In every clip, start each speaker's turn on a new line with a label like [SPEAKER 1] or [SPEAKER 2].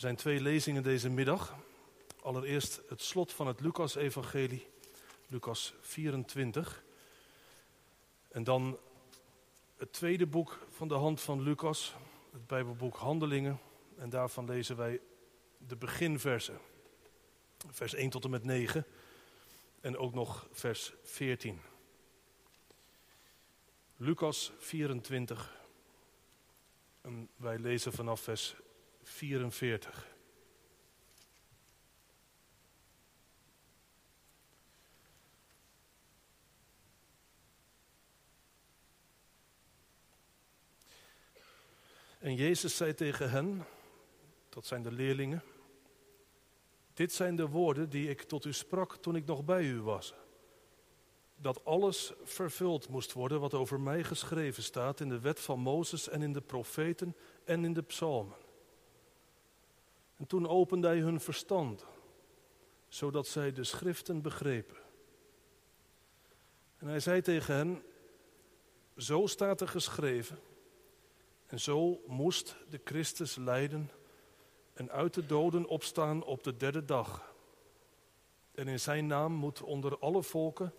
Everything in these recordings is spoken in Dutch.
[SPEAKER 1] Er zijn twee lezingen deze middag. Allereerst het slot van het Lucas-evangelie, Lucas 24. En dan het tweede boek van de hand van Lucas, het Bijbelboek Handelingen. En daarvan lezen wij de beginversen. Vers 1 tot en met 9. En ook nog vers 14. Lucas 24. En wij lezen vanaf vers 44. En Jezus zei tegen hen, dat zijn de leerlingen, dit zijn de woorden die ik tot u sprak toen ik nog bij u was. Dat alles vervuld moest worden wat over mij geschreven staat in de wet van Mozes en in de profeten en in de psalmen. En toen opende hij hun verstand, zodat zij de schriften begrepen. En hij zei tegen hen, zo staat er geschreven, en zo moest de Christus lijden en uit de doden opstaan op de derde dag. En in zijn naam moet onder alle volken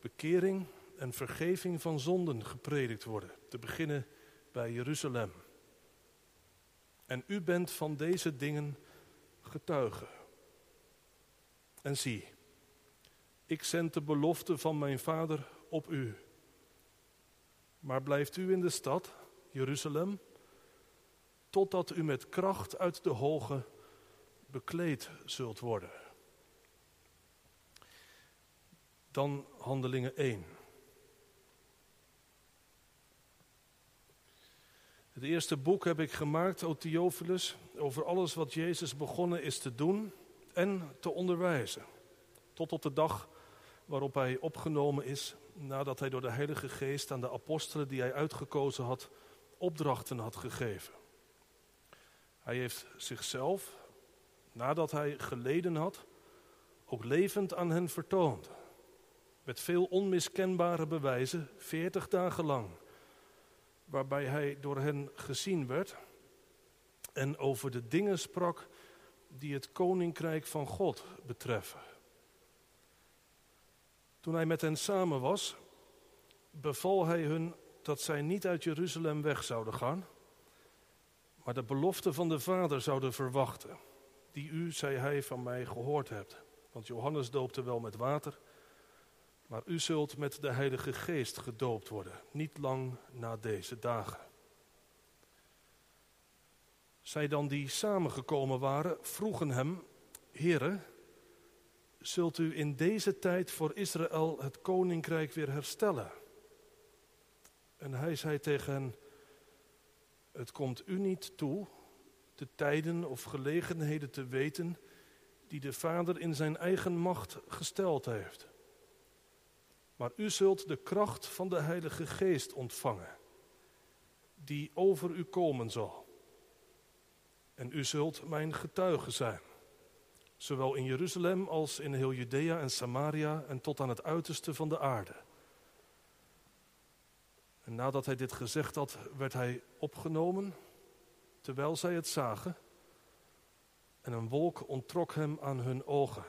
[SPEAKER 1] bekering en vergeving van zonden gepredikt worden, te beginnen bij Jeruzalem. En u bent van deze dingen getuige. En zie, ik zend de belofte van mijn vader op u. Maar blijft u in de stad, Jeruzalem, totdat u met kracht uit de hoge bekleed zult worden. Dan handelingen 1. Het eerste boek heb ik gemaakt, O Theophilus, over alles wat Jezus begonnen is te doen en te onderwijzen. Tot op de dag waarop hij opgenomen is, nadat hij door de Heilige Geest aan de apostelen die hij uitgekozen had, opdrachten had gegeven. Hij heeft zichzelf, nadat hij geleden had, ook levend aan hen vertoond. Met veel onmiskenbare bewijzen, veertig dagen lang. Waarbij hij door hen gezien werd en over de dingen sprak die het koninkrijk van God betreffen. Toen hij met hen samen was, beval hij hun dat zij niet uit Jeruzalem weg zouden gaan, maar de belofte van de Vader zouden verwachten, die u, zei hij, van mij gehoord hebt. Want Johannes doopte wel met water, maar u zult met de Heilige Geest gedoopt worden, niet lang na deze dagen. Zij dan die samengekomen waren, vroegen hem, Heere, zult u in deze tijd voor Israël het koninkrijk weer herstellen? En hij zei tegen hen, het komt u niet toe de tijden of gelegenheden te weten die de Vader in zijn eigen macht gesteld heeft. Maar u zult de kracht van de Heilige Geest ontvangen, die over u komen zal. En u zult mijn getuige zijn, zowel in Jeruzalem als in heel Judea en Samaria en tot aan het uiterste van de aarde. En nadat hij dit gezegd had, werd hij opgenomen, terwijl zij het zagen. En een wolk onttrok hem aan hun ogen.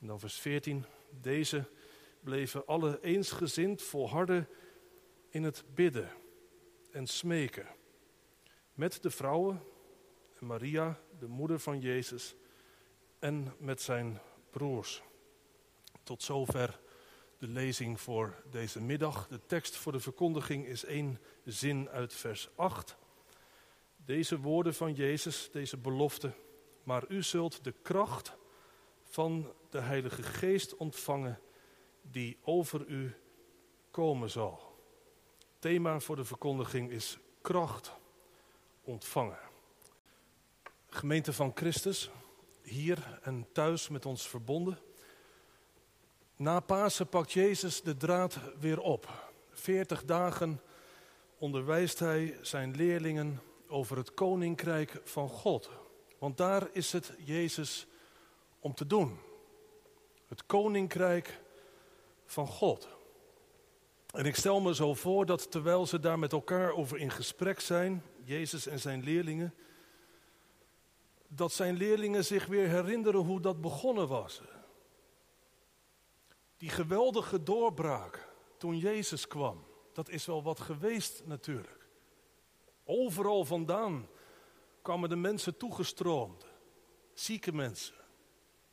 [SPEAKER 1] En dan vers 14. Deze bleven alle eensgezind volharden in het bidden en smeken. Met de vrouwen en Maria, de moeder van Jezus, en met zijn broers. Tot zover de lezing voor deze middag. De tekst voor de verkondiging is één zin uit vers 8. Deze woorden van Jezus, deze belofte. Maar u zult de kracht van de Heilige Geest ontvangen die over u komen zal. Thema voor de verkondiging is kracht ontvangen. Gemeente van Christus, hier en thuis met ons verbonden. Na Pasen pakt Jezus de draad weer op. Veertig dagen onderwijst hij zijn leerlingen over het koninkrijk van God. Want daar is het Jezus om te doen. Het koninkrijk van God. En ik stel me zo voor dat terwijl ze daar met elkaar over in gesprek zijn, Jezus en zijn leerlingen, dat zijn leerlingen zich weer herinneren hoe dat begonnen was. Die geweldige doorbraak toen Jezus kwam, dat is wel wat geweest natuurlijk. Overal vandaan kwamen de mensen toegestroomd. Zieke mensen,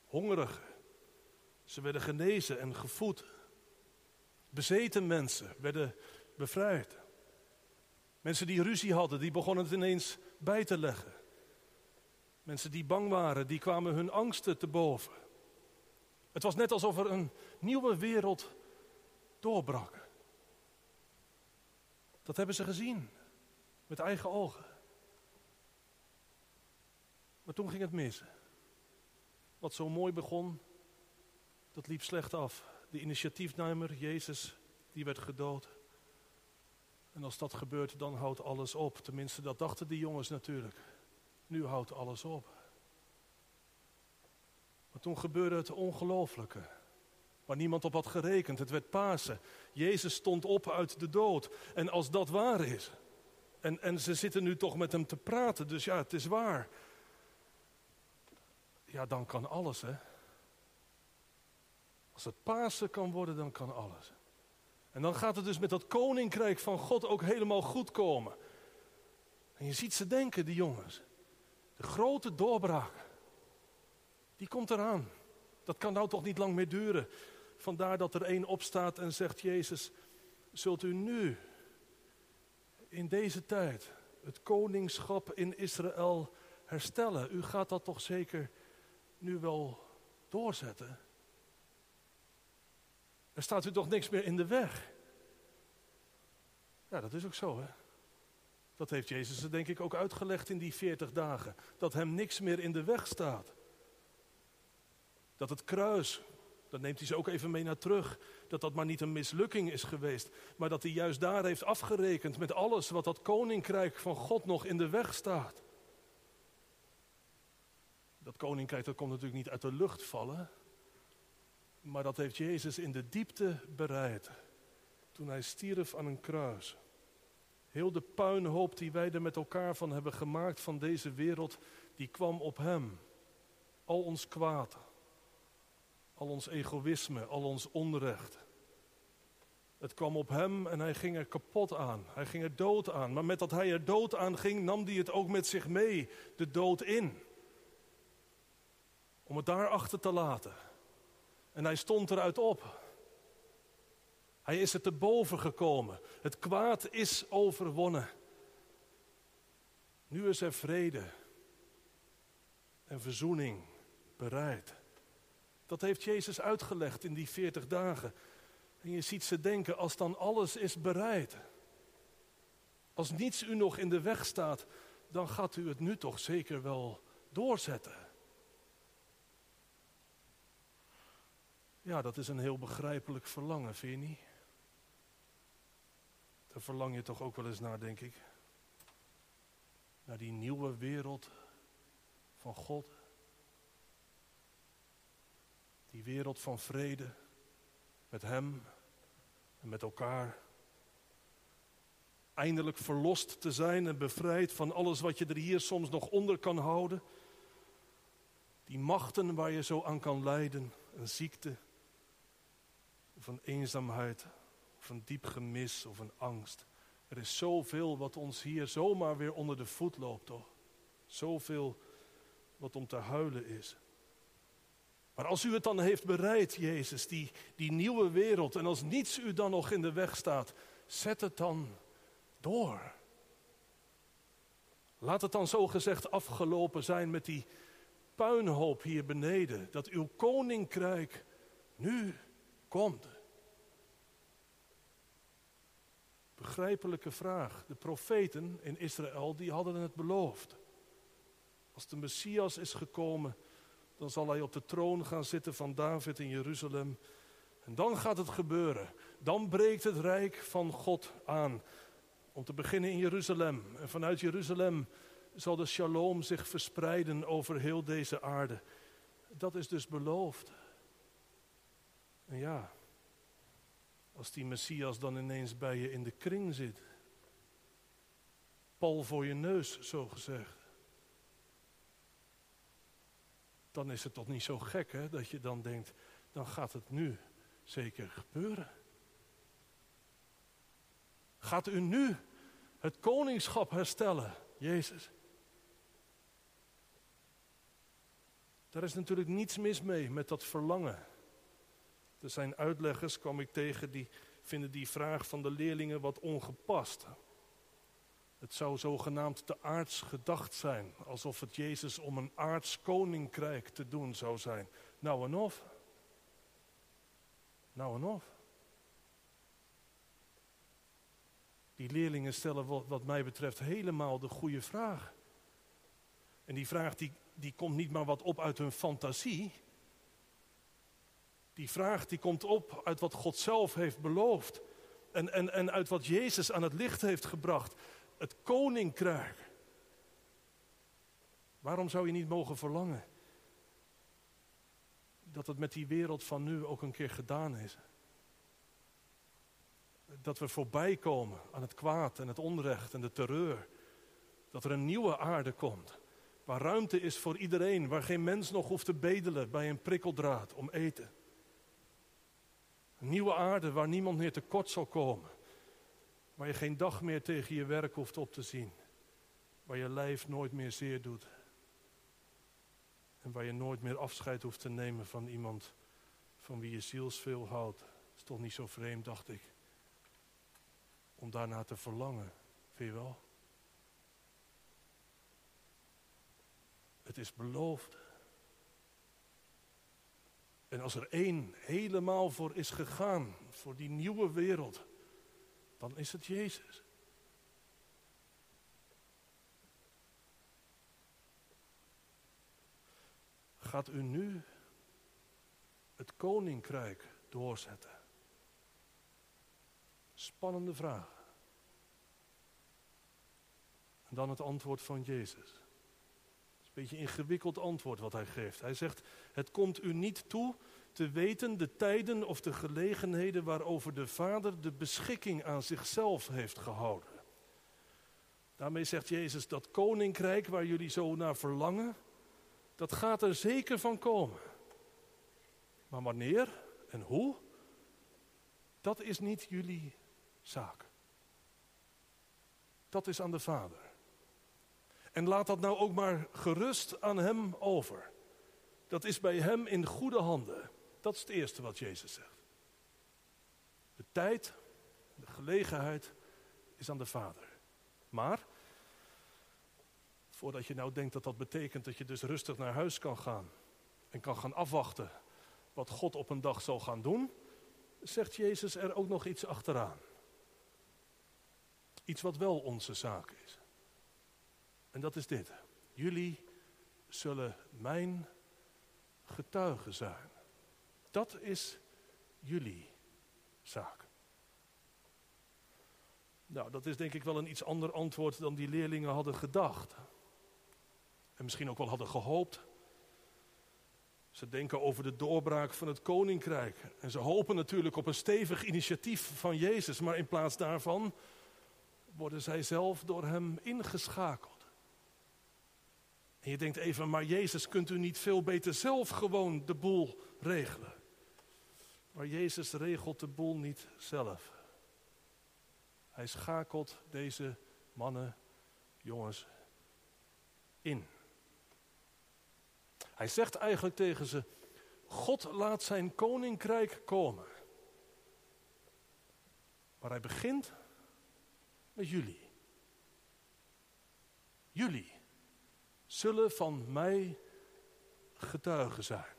[SPEAKER 1] hongerigen. Ze werden genezen en gevoed. Bezeten mensen werden bevrijd. Mensen die ruzie hadden, die begonnen het ineens bij te leggen. Mensen die bang waren, die kwamen hun angsten te boven. Het was net alsof er een nieuwe wereld doorbrak. Dat hebben ze gezien, met eigen ogen. Maar toen ging het mis. Wat zo mooi begon, dat liep slecht af. De initiatiefnemer, Jezus, die werd gedood. En als dat gebeurt, dan houdt alles op. Tenminste, dat dachten die jongens natuurlijk. Nu houdt alles op. Maar toen gebeurde het ongelooflijke. Waar niemand op had gerekend. Het werd Pasen. Jezus stond op uit de dood. En als dat waar is. En, en ze zitten nu toch met hem te praten. Dus ja, het is waar. Ja, dan kan alles, hè. Als het Pasen kan worden, dan kan alles. En dan gaat het dus met dat koninkrijk van God ook helemaal goed komen. En je ziet ze denken, die jongens. De grote doorbraak. Die komt eraan. Dat kan nou toch niet lang meer duren. Vandaar dat er één opstaat en zegt: Jezus, zult u nu, in deze tijd, het koningschap in Israël herstellen? U gaat dat toch zeker nu wel doorzetten? Er staat u toch niks meer in de weg? Ja, dat is ook zo, hè? Dat heeft Jezus er denk ik ook uitgelegd in die 40 dagen. Dat hem niks meer in de weg staat. Dat het kruis, dat neemt hij ze ook even mee naar terug, dat dat maar niet een mislukking is geweest, maar dat hij juist daar heeft afgerekend met alles wat dat koninkrijk van God nog in de weg staat. Dat koninkrijk dat komt natuurlijk niet uit de lucht vallen, maar dat heeft Jezus in de diepte bereid toen hij stierf aan een kruis. Heel de puinhoop die wij er met elkaar van hebben gemaakt van deze wereld, die kwam op hem. Al ons kwaad, al ons egoïsme, al ons onrecht. Het kwam op hem en hij ging er kapot aan. Hij ging er dood aan. Maar met dat hij er dood aan ging, nam hij het ook met zich mee, de dood in. Om het daar achter te laten. En hij stond eruit op. Hij is er te boven gekomen. Het kwaad is overwonnen. Nu is er vrede en verzoening bereid. Dat heeft Jezus uitgelegd in die 40 dagen. En je ziet ze denken, als dan alles is bereid, als niets u nog in de weg staat, dan gaat u het nu toch zeker wel doorzetten. Ja, dat is een heel begrijpelijk verlangen, vind je niet? Daar verlang je toch ook wel eens naar, denk ik. Naar die nieuwe wereld van God. Die wereld van vrede met Hem en met elkaar. Eindelijk verlost te zijn en bevrijd van alles wat je er hier soms nog onder kan houden. Die machten waar je zo aan kan lijden, een ziekte of een eenzaamheid of een diep gemis of een angst. Er is zoveel wat ons hier zomaar weer onder de voet loopt, toch? Zoveel wat om te huilen is. Maar als u het dan heeft bereid, Jezus, die, die nieuwe wereld, en als niets u dan nog in de weg staat, zet het dan door. Laat het dan zo gezegd afgelopen zijn met die puinhoop hier beneden, dat uw koninkrijk nu komt. Begrijpelijke vraag. De profeten in Israël, die hadden het beloofd. Als de Messias is gekomen, dan zal hij op de troon gaan zitten van David in Jeruzalem. En dan gaat het gebeuren. Dan breekt het rijk van God aan. Om te beginnen in Jeruzalem. En vanuit Jeruzalem zal de shalom zich verspreiden over heel deze aarde. Dat is dus beloofd. En ja, als die Messias dan ineens bij je in de kring zit. Pal voor je neus, zo gezegd. dan is het toch niet zo gek hè, dat je dan denkt, dan gaat het nu zeker gebeuren. Gaat u nu het koningschap herstellen, Jezus? Daar is natuurlijk niets mis mee met dat verlangen. Er zijn uitleggers, kwam ik tegen, die vinden die vraag van de leerlingen wat ongepast. Het zou zogenaamd te aards gedacht zijn, alsof het Jezus om een aards koninkrijk te doen zou zijn. Nou en of. Nou en of. Die leerlingen stellen wat, wat mij betreft helemaal de goede vraag. En die vraag die, die komt niet maar wat op uit hun fantasie. Die vraag die komt op uit wat God zelf heeft beloofd. En, en, en uit wat Jezus aan het licht heeft gebracht. Het koninkrijk. Waarom zou je niet mogen verlangen dat het met die wereld van nu ook een keer gedaan is? Dat we voorbij komen aan het kwaad en het onrecht en de terreur. Dat er een nieuwe aarde komt. Waar ruimte is voor iedereen. Waar geen mens nog hoeft te bedelen bij een prikkeldraad om eten. Nieuwe aarde waar niemand meer tekort zal komen. Waar je geen dag meer tegen je werk hoeft op te zien. Waar je lijf nooit meer zeer doet. En waar je nooit meer afscheid hoeft te nemen van iemand van wie je zielsveel houdt. Is toch niet zo vreemd, dacht ik. Om daarna te verlangen, vind je wel? Het is beloofd. En als er één helemaal voor is gegaan, voor die nieuwe wereld, dan is het Jezus. Gaat u nu het koninkrijk doorzetten? Spannende vraag. En dan het antwoord van Jezus beetje ingewikkeld antwoord wat hij geeft. Hij zegt, het komt u niet toe te weten de tijden of de gelegenheden waarover de Vader de beschikking aan zichzelf heeft gehouden. Daarmee zegt Jezus, dat koninkrijk waar jullie zo naar verlangen, dat gaat er zeker van komen. Maar wanneer en hoe, dat is niet jullie zaak. Dat is aan de Vader. En laat dat nou ook maar gerust aan Hem over. Dat is bij Hem in goede handen. Dat is het eerste wat Jezus zegt. De tijd, de gelegenheid is aan de Vader. Maar, voordat je nou denkt dat dat betekent dat je dus rustig naar huis kan gaan en kan gaan afwachten wat God op een dag zal gaan doen, zegt Jezus er ook nog iets achteraan. Iets wat wel onze zaak is. En dat is dit. Jullie zullen mijn getuigen zijn. Dat is jullie zaak. Nou, dat is denk ik wel een iets ander antwoord dan die leerlingen hadden gedacht. En misschien ook wel hadden gehoopt. Ze denken over de doorbraak van het koninkrijk. En ze hopen natuurlijk op een stevig initiatief van Jezus. Maar in plaats daarvan worden zij zelf door hem ingeschakeld. En je denkt even, maar Jezus, kunt u niet veel beter zelf gewoon de boel regelen? Maar Jezus regelt de boel niet zelf. Hij schakelt deze mannen, jongens, in. Hij zegt eigenlijk tegen ze, God laat zijn koninkrijk komen. Maar hij begint met jullie. Jullie zullen van mij getuigen zijn.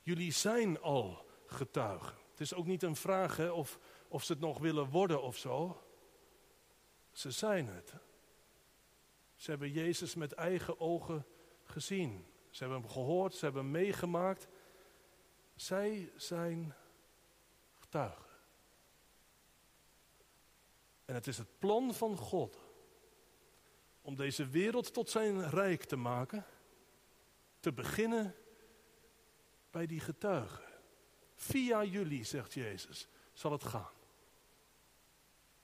[SPEAKER 1] Jullie zijn al getuigen. Het is ook niet een vraag hè, of, of ze het nog willen worden of zo. Ze zijn het. Ze hebben Jezus met eigen ogen gezien. Ze hebben hem gehoord, ze hebben meegemaakt. Zij zijn getuigen. En het is het plan van God om deze wereld tot zijn rijk te maken, te beginnen bij die getuigen. Via jullie, zegt Jezus, zal het gaan.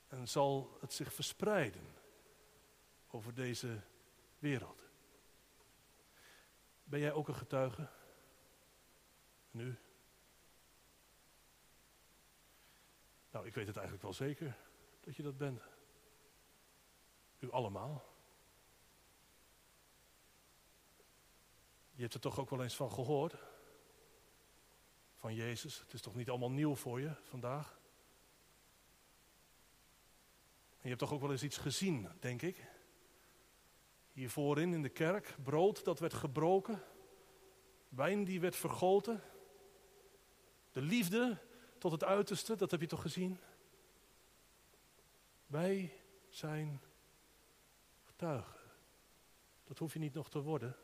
[SPEAKER 1] En zal het zich verspreiden over deze wereld. Ben jij ook een getuige? Nu? Nou, ik weet het eigenlijk wel zeker dat je dat bent. U allemaal. Hebt er toch ook wel eens van gehoord? Van Jezus. Het is toch niet allemaal nieuw voor je vandaag? En je hebt toch ook wel eens iets gezien, denk ik? Hier voorin in de kerk, brood dat werd gebroken, wijn die werd vergoten, de liefde tot het uiterste, dat heb je toch gezien? Wij zijn getuigen. Dat hoef je niet nog te worden.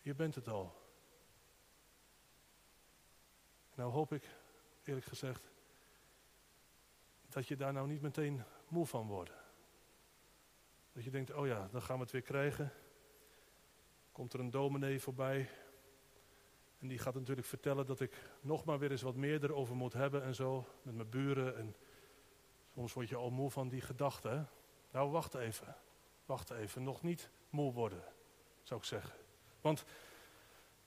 [SPEAKER 1] Je bent het al. Nou hoop ik, eerlijk gezegd, dat je daar nou niet meteen moe van wordt. Dat je denkt, oh ja, dan gaan we het weer krijgen. Komt er een dominee voorbij. En die gaat natuurlijk vertellen dat ik nog maar weer eens wat meer erover moet hebben en zo. Met mijn buren. En soms word je al moe van die gedachten. Nou, wacht even. Wacht even. Nog niet moe worden, zou ik zeggen. Want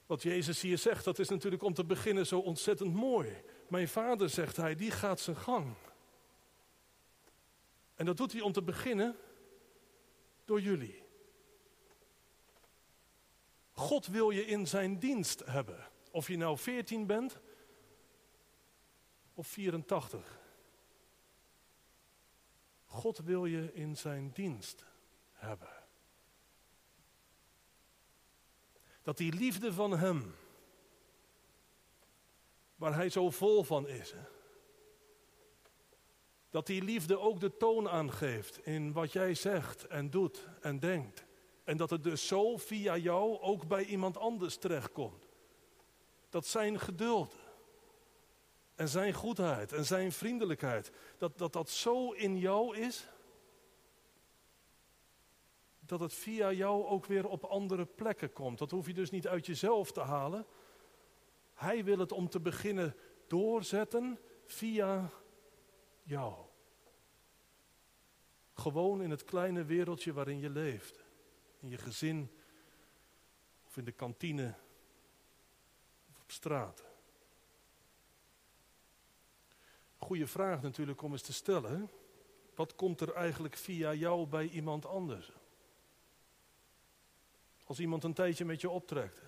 [SPEAKER 1] wat Jezus hier zegt, dat is natuurlijk om te beginnen zo ontzettend mooi. Mijn vader, zegt hij, die gaat zijn gang. En dat doet hij om te beginnen door jullie. God wil je in zijn dienst hebben. Of je nou 14 bent of 84. God wil je in zijn dienst hebben. Dat die liefde van Hem, waar Hij zo vol van is, dat die liefde ook de toon aangeeft in wat jij zegt en doet en denkt. En dat het dus zo via jou ook bij iemand anders terechtkomt. Dat zijn geduld en zijn goedheid en zijn vriendelijkheid, dat dat, dat zo in jou is, dat het via jou ook weer op andere plekken komt. Dat hoef je dus niet uit jezelf te halen. Hij wil het om te beginnen doorzetten via jou. Gewoon in het kleine wereldje waarin je leeft. In je gezin of in de kantine of op straat. Goede vraag natuurlijk om eens te stellen. Wat komt er eigenlijk via jou bij iemand anders? Als iemand een tijdje met je optrekt.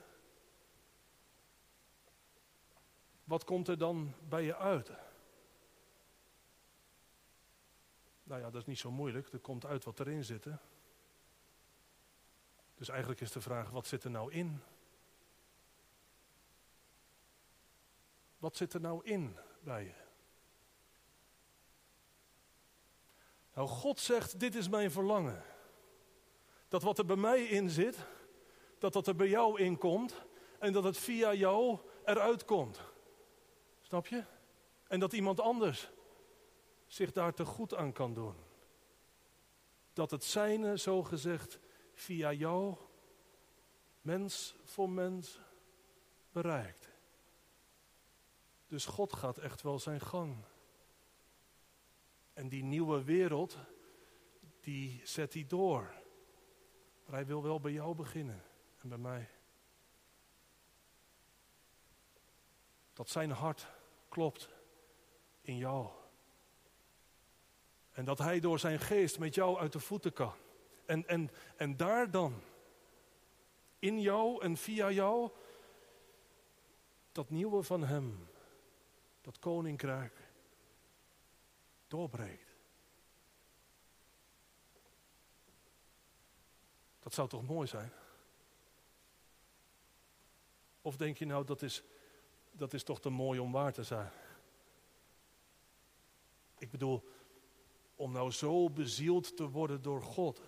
[SPEAKER 1] Wat komt er dan bij je uit? Nou ja, dat is niet zo moeilijk. Er komt uit wat erin zit. Dus eigenlijk is de vraag, wat zit er nou in? Wat zit er nou in bij je? Nou, God zegt, dit is mijn verlangen. Dat wat er bij mij in zit, dat dat er bij jou in komt en dat het via jou eruit komt. Snap je? En dat iemand anders zich daar te goed aan kan doen. Dat het zijne, zo gezegd, via jou, mens voor mens, bereikt. Dus God gaat echt wel zijn gang. En die nieuwe wereld, die zet hij door. Maar hij wil wel bij jou beginnen bij mij. Dat zijn hart klopt in jou. En dat hij door zijn geest met jou uit de voeten kan. En, en, en daar dan, in jou en via jou, dat nieuwe van hem, dat koninkrijk, doorbreekt. Dat zou toch mooi zijn? Of denk je nou, dat is, dat is toch te mooi om waar te zijn? Ik bedoel, om nou zo bezield te worden door God,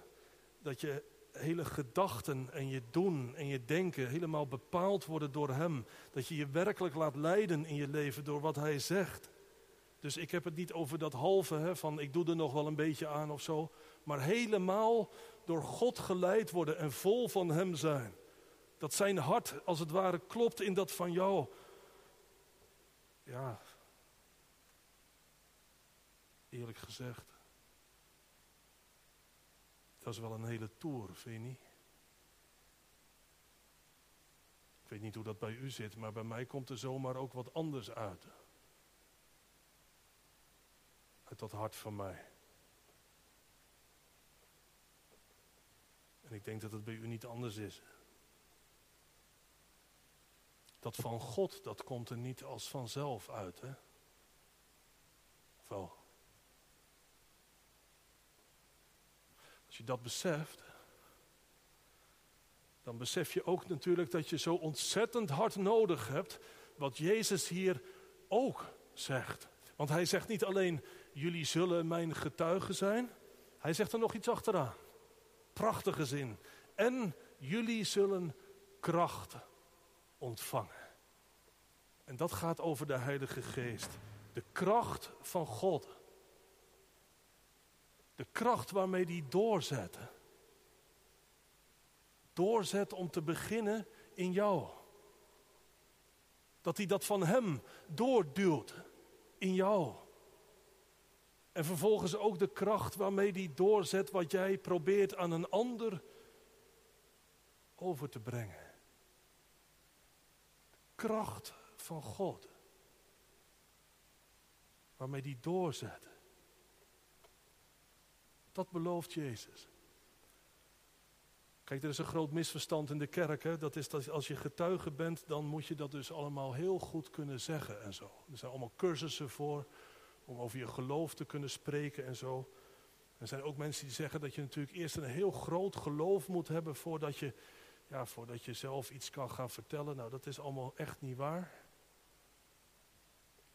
[SPEAKER 1] dat je hele gedachten en je doen en je denken helemaal bepaald worden door Hem. Dat je je werkelijk laat leiden in je leven door wat Hij zegt. Dus ik heb het niet over dat halve hè, van ik doe er nog wel een beetje aan of zo. Maar helemaal door God geleid worden en vol van Hem zijn. Dat zijn hart als het ware klopt in dat van jou. Ja, eerlijk gezegd. Dat is wel een hele tour, vind je niet? Ik weet niet hoe dat bij u zit, maar bij mij komt er zomaar ook wat anders uit. Uit dat hart van mij. En ik denk dat het bij u niet anders is. Dat van God, dat komt er niet als vanzelf uit, hè? Of? Als je dat beseft, dan besef je ook natuurlijk dat je zo ontzettend hard nodig hebt wat Jezus hier ook zegt. Want hij zegt niet alleen, jullie zullen mijn getuigen zijn. Hij zegt er nog iets achteraan. Prachtige zin. En jullie zullen kracht ontvangen. En dat gaat over de Heilige Geest. De kracht van God. De kracht waarmee die doorzet. Doorzet om te beginnen in jou. Dat hij dat van hem doorduwt in jou. En vervolgens ook de kracht waarmee die doorzet wat jij probeert aan een ander over te brengen. Kracht van God. Waarmee die doorzet. Dat belooft Jezus. Kijk, er is een groot misverstand in de kerk. Hè? Dat is dat als je getuige bent, dan moet je dat dus allemaal heel goed kunnen zeggen en zo. Er zijn allemaal cursussen voor om over je geloof te kunnen spreken en zo. Er zijn ook mensen die zeggen dat je natuurlijk eerst een heel groot geloof moet hebben voordat je, ja, voordat je zelf iets kan gaan vertellen. Nou, dat is allemaal echt niet waar.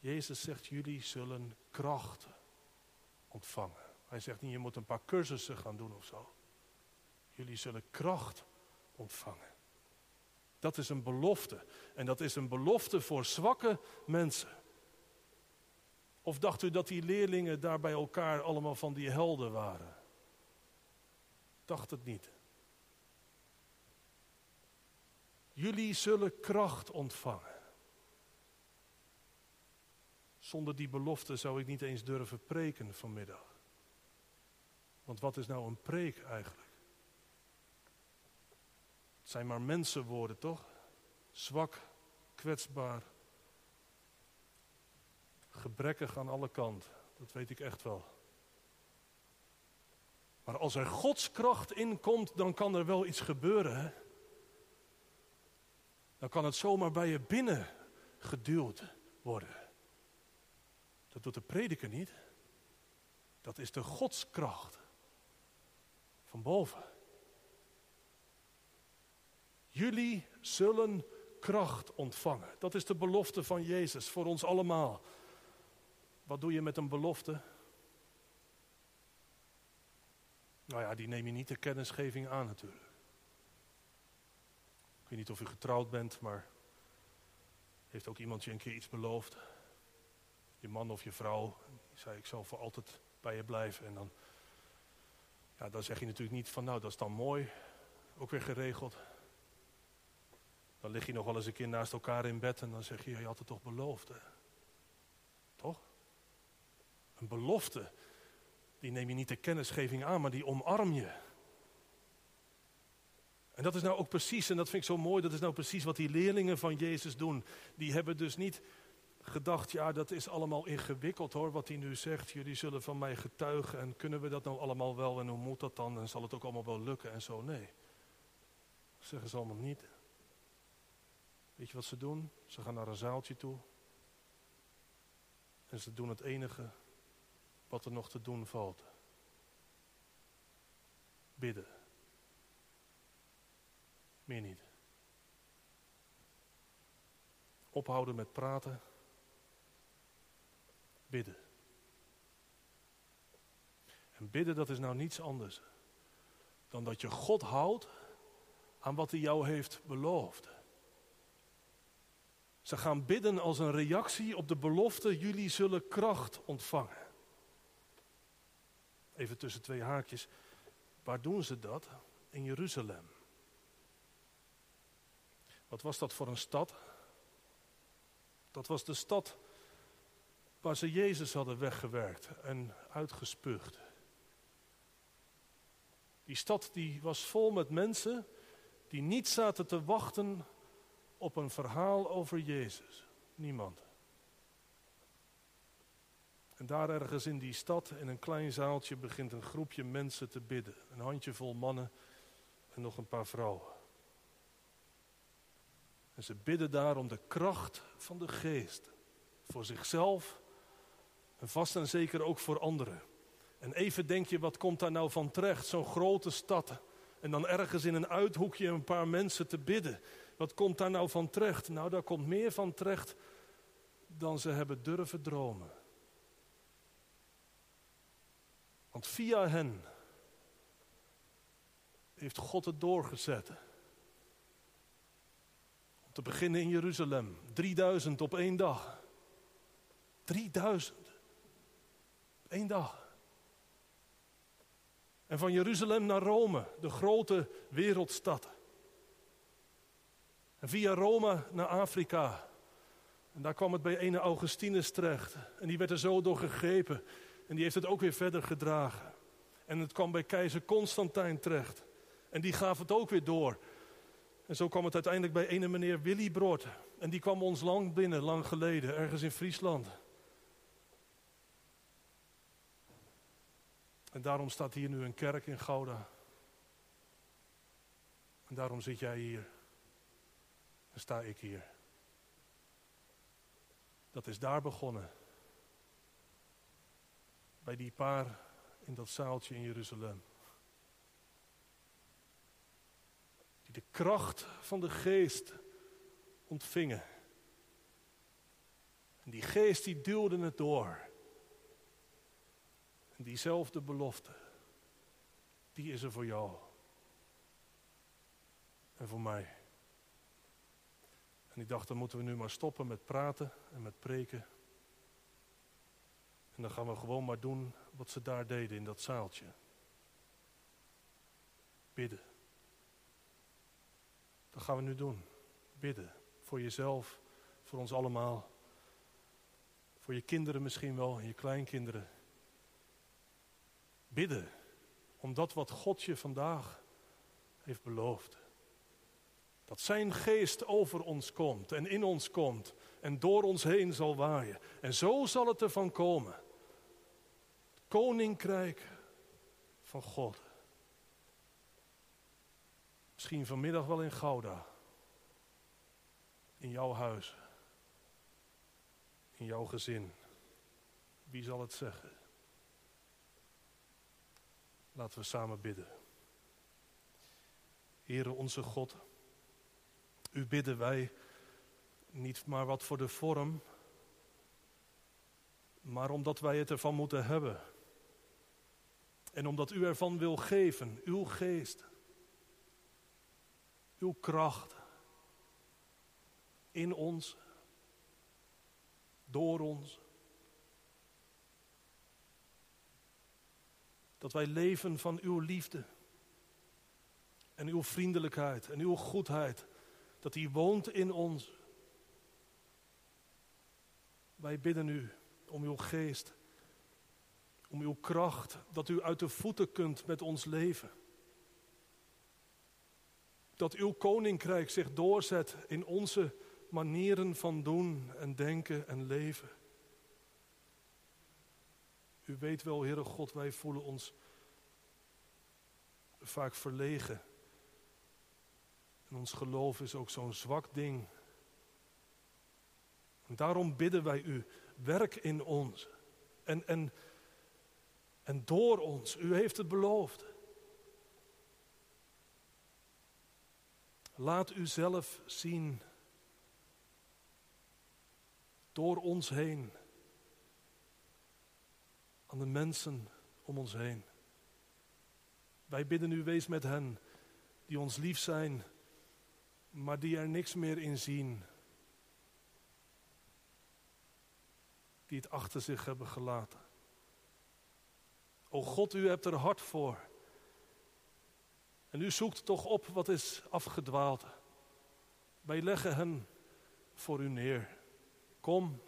[SPEAKER 1] Jezus zegt, jullie zullen kracht ontvangen. Hij zegt niet, je moet een paar cursussen gaan doen of zo. Jullie zullen kracht ontvangen. Dat is een belofte. En dat is een belofte voor zwakke mensen. Of dacht u dat die leerlingen daar bij elkaar allemaal van die helden waren? Dacht het niet. Jullie zullen kracht ontvangen. Zonder die belofte zou ik niet eens durven preken vanmiddag. Want wat is nou een preek eigenlijk? Het zijn maar mensenwoorden, toch? Zwak, kwetsbaar, gebrekkig aan alle kanten. Dat weet ik echt wel. Maar als er Gods kracht in komt, dan kan er wel iets gebeuren. Dan kan het zomaar bij je binnen geduwd worden. Dat doet de prediker niet. Dat is de godskracht. Van boven. Jullie zullen kracht ontvangen. Dat is de belofte van Jezus voor ons allemaal. Wat doe je met een belofte? Nou ja, die neem je niet de kennisgeving aan natuurlijk. Ik weet niet of u getrouwd bent, maar heeft ook iemand je een keer iets beloofd? Je man of je vrouw. Zei, ik zal voor altijd bij je blijven. En dan, ja, dan zeg je natuurlijk niet van, nou, dat is dan mooi. Ook weer geregeld. Dan lig je nog wel eens een keer naast elkaar in bed en dan zeg je, je had het toch beloofd. Toch? Een belofte, die neem je niet de kennisgeving aan, maar die omarm je. En dat is nou ook precies, en dat vind ik zo mooi, dat is nou precies wat die leerlingen van Jezus doen. Die hebben dus niet gedacht, ja dat is allemaal ingewikkeld hoor, wat hij nu zegt. Jullie zullen van mij getuigen en kunnen we dat nou allemaal wel en hoe moet dat dan en zal het ook allemaal wel lukken en zo. Nee, dat zeggen ze allemaal niet. Weet je wat ze doen? Ze gaan naar een zaaltje toe en ze doen het enige wat er nog te doen valt. Bidden. Meer niet. Ophouden met praten bidden. En bidden, dat is nou niets anders dan dat je God houdt aan wat hij jou heeft beloofd. Ze gaan bidden als een reactie op de belofte, jullie zullen kracht ontvangen. Even tussen twee haakjes. Waar doen ze dat? In Jeruzalem. Wat was dat voor een stad? Dat was de stad waar ze Jezus hadden weggewerkt en uitgespuugd. Die stad die was vol met mensen die niet zaten te wachten op een verhaal over Jezus? Niemand. En daar ergens in die stad, in een klein zaaltje, begint een groepje mensen te bidden. Een handjevol mannen en nog een paar vrouwen. En ze bidden daar om de kracht van de geest. Voor zichzelf en vast en zeker ook voor anderen. En even denk je, wat komt daar nou van terecht? Zo'n grote stad. En dan ergens in een uithoekje een paar mensen te bidden. Wat komt daar nou van terecht? Nou, daar komt meer van terecht dan ze hebben durven dromen. Want via hen heeft God het doorgezet. Om te beginnen in Jeruzalem. 3000 op één dag. 3000. Eén dag. En van Jeruzalem naar Rome, de grote wereldstad. En via Rome naar Afrika. En daar kwam het bij ene Augustinus terecht. En die werd er zo door gegrepen. En die heeft het ook weer verder gedragen. En het kwam bij keizer Constantijn terecht. En die gaf het ook weer door. En zo kwam het uiteindelijk bij ene meneer Willy. En die kwam ons land binnen, lang geleden, ergens in Friesland. En daarom staat hier nu een kerk in Gouda. En daarom zit jij hier. En sta ik hier. Dat is daar begonnen. Bij die paar in dat zaaltje in Jeruzalem. Die de kracht van de geest ontvingen. En die geest die duwde het door. Diezelfde belofte, die is er voor jou. En voor mij. En ik dacht, dan moeten we nu maar stoppen met praten en met preken. En dan gaan we gewoon maar doen wat ze daar deden in dat zaaltje. Bidden. Dat gaan we nu doen. Bidden. Voor jezelf, voor ons allemaal. Voor je kinderen misschien wel en je kleinkinderen. Bidden om dat wat God je vandaag heeft beloofd. Dat zijn geest over ons komt en in ons komt en door ons heen zal waaien. En zo zal het ervan komen. Het koninkrijk van God. Misschien vanmiddag wel in Gouda. In jouw huis. In jouw gezin. Wie zal het zeggen? Laten we samen bidden. Heere onze God, u bidden wij niet maar wat voor de vorm, maar omdat wij het ervan moeten hebben. En omdat u ervan wil geven, uw geest, uw kracht in ons, door ons. Dat wij leven van uw liefde en uw vriendelijkheid en uw goedheid. Dat die woont in ons. Wij bidden u om uw geest, om uw kracht, dat u uit de voeten kunt met ons leven. Dat uw koninkrijk zich doorzet in onze manieren van doen en denken en leven. U weet wel, Heere God, wij voelen ons vaak verlegen. En ons geloof is ook zo'n zwak ding. En daarom bidden wij u, werk in ons. En, en, en door ons, u heeft het beloofd. Laat u zelf zien. Door ons heen aan de mensen om ons heen. Wij bidden u, wees met hen die ons lief zijn, maar die er niks meer in zien. Die het achter zich hebben gelaten. O God, u hebt er hart voor. En u zoekt toch op wat is afgedwaald. Wij leggen hen voor u neer. Kom,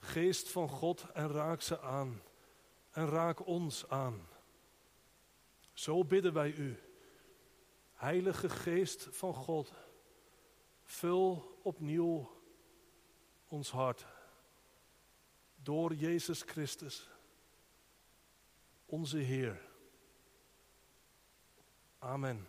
[SPEAKER 1] Geest van God en raak ze aan. En raak ons aan. Zo bidden wij u. Heilige Geest van God, vul opnieuw ons hart door Jezus Christus, onze Heer. Amen.